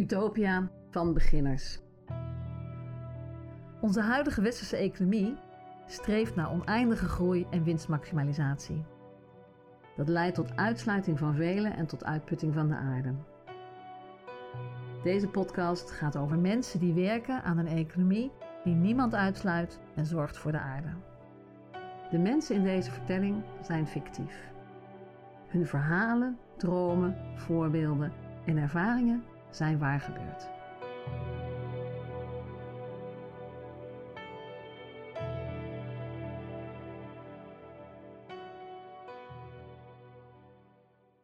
Utopia van beginners. Onze huidige westerse economie streeft naar oneindige groei en winstmaximalisatie. Dat leidt tot uitsluiting van velen en tot uitputting van de aarde. Deze podcast gaat over mensen die werken aan een economie die niemand uitsluit en zorgt voor de aarde. De mensen in deze vertelling zijn fictief. Hun verhalen, dromen, voorbeelden en ervaringen zijn waar gebeurd.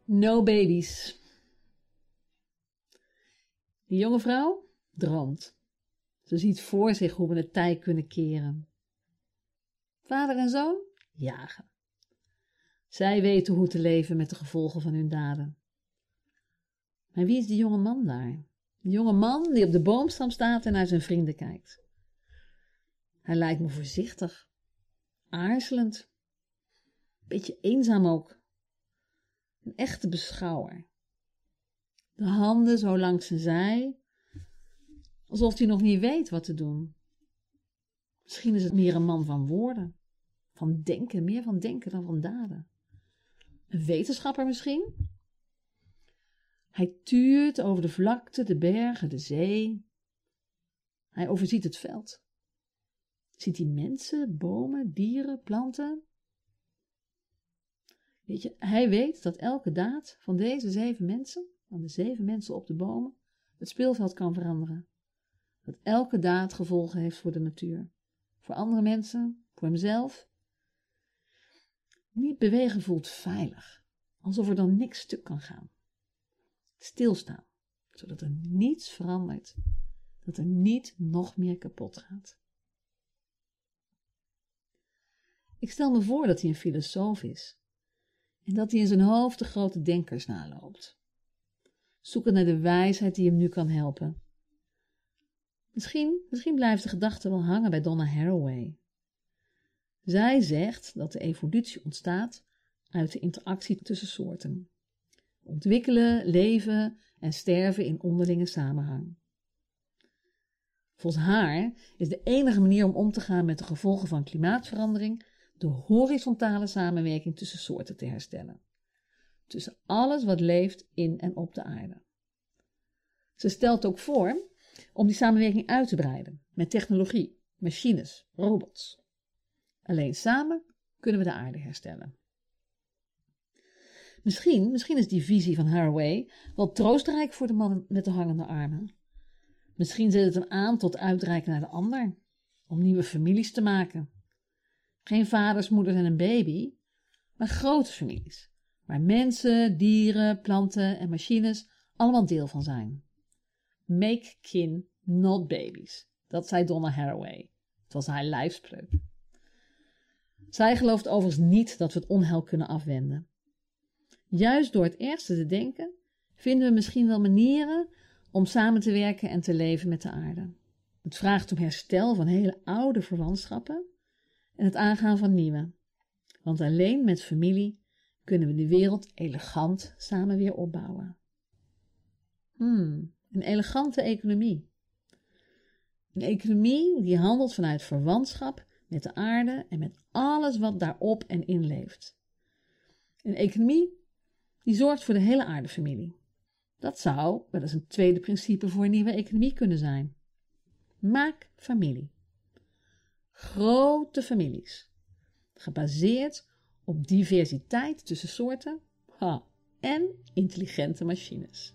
No babies. Die jonge vrouw droomt. Ze ziet voor zich hoe we het tij kunnen keren. Vader en zoon jagen. Zij weten hoe te leven met de gevolgen van hun daden. Maar wie is die jonge man daar? Die jonge man die op de boomstam staat en naar zijn vrienden kijkt. Hij lijkt me voorzichtig, aarzelend, beetje eenzaam ook. Een echte beschouwer. De handen zo langs zijn zij, alsof hij nog niet weet wat te doen. Misschien is het meer een man van woorden, van denken, meer van denken dan van daden. Een wetenschapper misschien? Hij tuurt over de vlakte, de bergen, de zee. Hij overziet het veld. Ziet hij mensen, bomen, dieren, planten? Weet je, hij weet dat elke daad van deze zeven mensen, van de zeven mensen op de bomen, het speelveld kan veranderen. Dat elke daad gevolgen heeft voor de natuur. Voor andere mensen, voor hemzelf. Niet bewegen voelt veilig, alsof er dan niks stuk kan gaan stilstaan, zodat er niets verandert, dat er niet nog meer kapot gaat. Ik stel me voor dat hij een filosoof is en dat hij in zijn hoofd de grote denkers naloopt, zoeken naar de wijsheid die hem nu kan helpen. Misschien, misschien blijft de gedachte wel hangen bij Donna Haraway. Zij zegt dat de evolutie ontstaat uit de interactie tussen soorten ontwikkelen, leven en sterven in onderlinge samenhang. Volgens haar is de enige manier om om te gaan met de gevolgen van klimaatverandering de horizontale samenwerking tussen soorten te herstellen. Tussen alles wat leeft in en op de aarde. Ze stelt ook voor om die samenwerking uit te breiden met technologie, machines, robots. Alleen samen kunnen we de aarde herstellen. Misschien, misschien is die visie van Haraway wel troostrijk voor de man met de hangende armen. Misschien zet het hem aan tot uitreiken naar de ander, om nieuwe families te maken. Geen vaders, moeders en een baby, maar grote families, waar mensen, dieren, planten en machines allemaal deel van zijn. Make kin, not babies. Dat zei Donna Haraway. Het was haar lijfspreuk. Zij gelooft overigens niet dat we het onheil kunnen afwenden. Juist door het ergste te denken, vinden we misschien wel manieren om samen te werken en te leven met de aarde. Het vraagt om herstel van hele oude verwantschappen en het aangaan van nieuwe. Want alleen met familie kunnen we de wereld elegant samen weer opbouwen. Hmm, een elegante economie. Een economie die handelt vanuit verwantschap met de aarde en met alles wat daarop en in leeft. Een economie die zorgt voor de hele aardefamilie. Dat zou wel eens een tweede principe voor een nieuwe economie kunnen zijn. Maak familie. Grote families. Gebaseerd op diversiteit tussen soorten ha, en intelligente machines.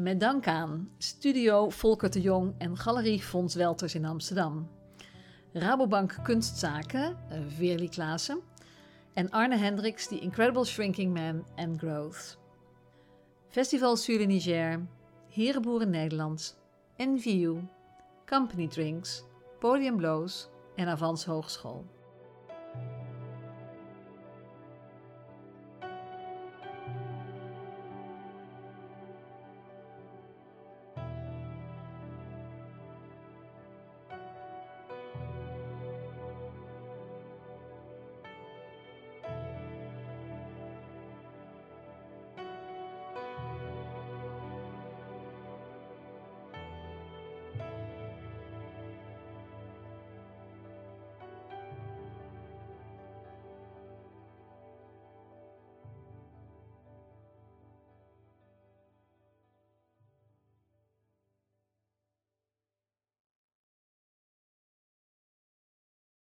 Met dank aan Studio Volker de Jong en Galerie Fons Welters in Amsterdam. Rabobank Kunstzaken, eh, Veerli Klaassen. En Arne Hendricks, The Incredible Shrinking Man and Growth. Festival Sur Niger, Herenboeren Nederland, NVU, Company Drinks, Podium Blows en Avans Hogeschool.